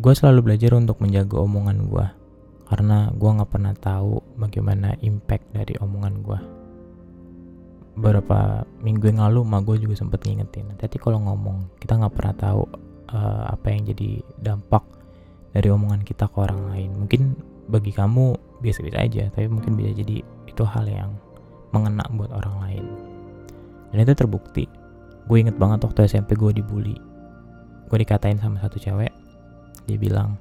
gue selalu belajar untuk menjaga omongan gue karena gue nggak pernah tahu bagaimana impact dari omongan gue beberapa minggu yang lalu mah gue juga sempet ngingetin tapi kalau ngomong. Kita nggak pernah tahu uh, apa yang jadi dampak dari omongan kita ke orang lain. Mungkin bagi kamu biasa-biasa aja tapi mungkin bisa jadi itu hal yang mengena buat orang lain. Dan itu terbukti. Gue inget banget waktu SMP gue dibully. Gue dikatain sama satu cewek dia bilang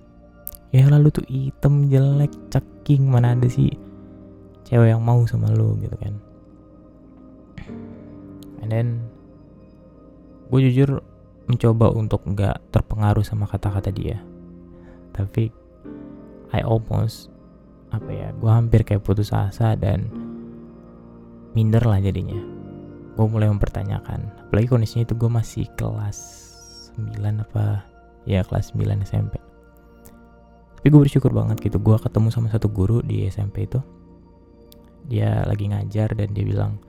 ya lalu tuh item jelek ceking mana ada sih cewek yang mau sama lo gitu kan. And then gue jujur mencoba untuk nggak terpengaruh sama kata-kata dia. Tapi I almost apa ya gue hampir kayak putus asa dan minder lah jadinya. Gue mulai mempertanyakan apalagi kondisinya itu gue masih kelas 9 apa ya kelas 9 SMP tapi gue bersyukur banget gitu gue ketemu sama satu guru di SMP itu. Dia lagi ngajar dan dia bilang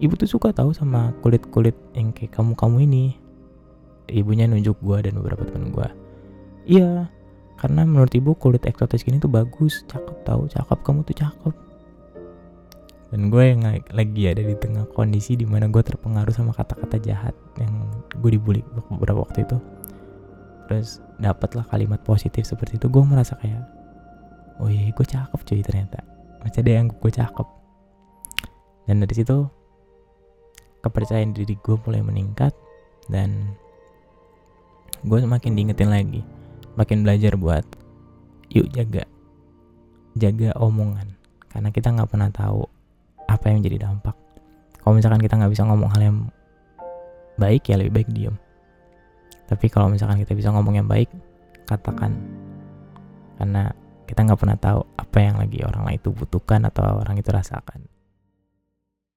ibu tuh suka tahu sama kulit-kulit yang kayak kamu-kamu ini. Ibunya nunjuk gue dan beberapa teman gue iya karena menurut ibu kulit eksotis gini tuh bagus cakep tahu cakep kamu tuh cakep. Dan gue yang lagi ada di tengah kondisi di mana gue terpengaruh sama kata-kata jahat yang gue dibully beberapa waktu itu terus dapatlah kalimat positif seperti itu gue merasa kayak oh iya gue cakep cuy ternyata. Masih ada yang gue cakep. Dan dari situ kepercayaan diri gue mulai meningkat dan gue semakin diingetin lagi makin belajar buat yuk jaga jaga omongan. Karena kita nggak pernah tahu apa yang jadi dampak. Kalau misalkan kita nggak bisa ngomong hal yang baik ya lebih baik diem tapi kalau misalkan kita bisa ngomong yang baik katakan. Karena kita nggak pernah tahu apa yang lagi orang lain itu butuhkan atau orang itu rasakan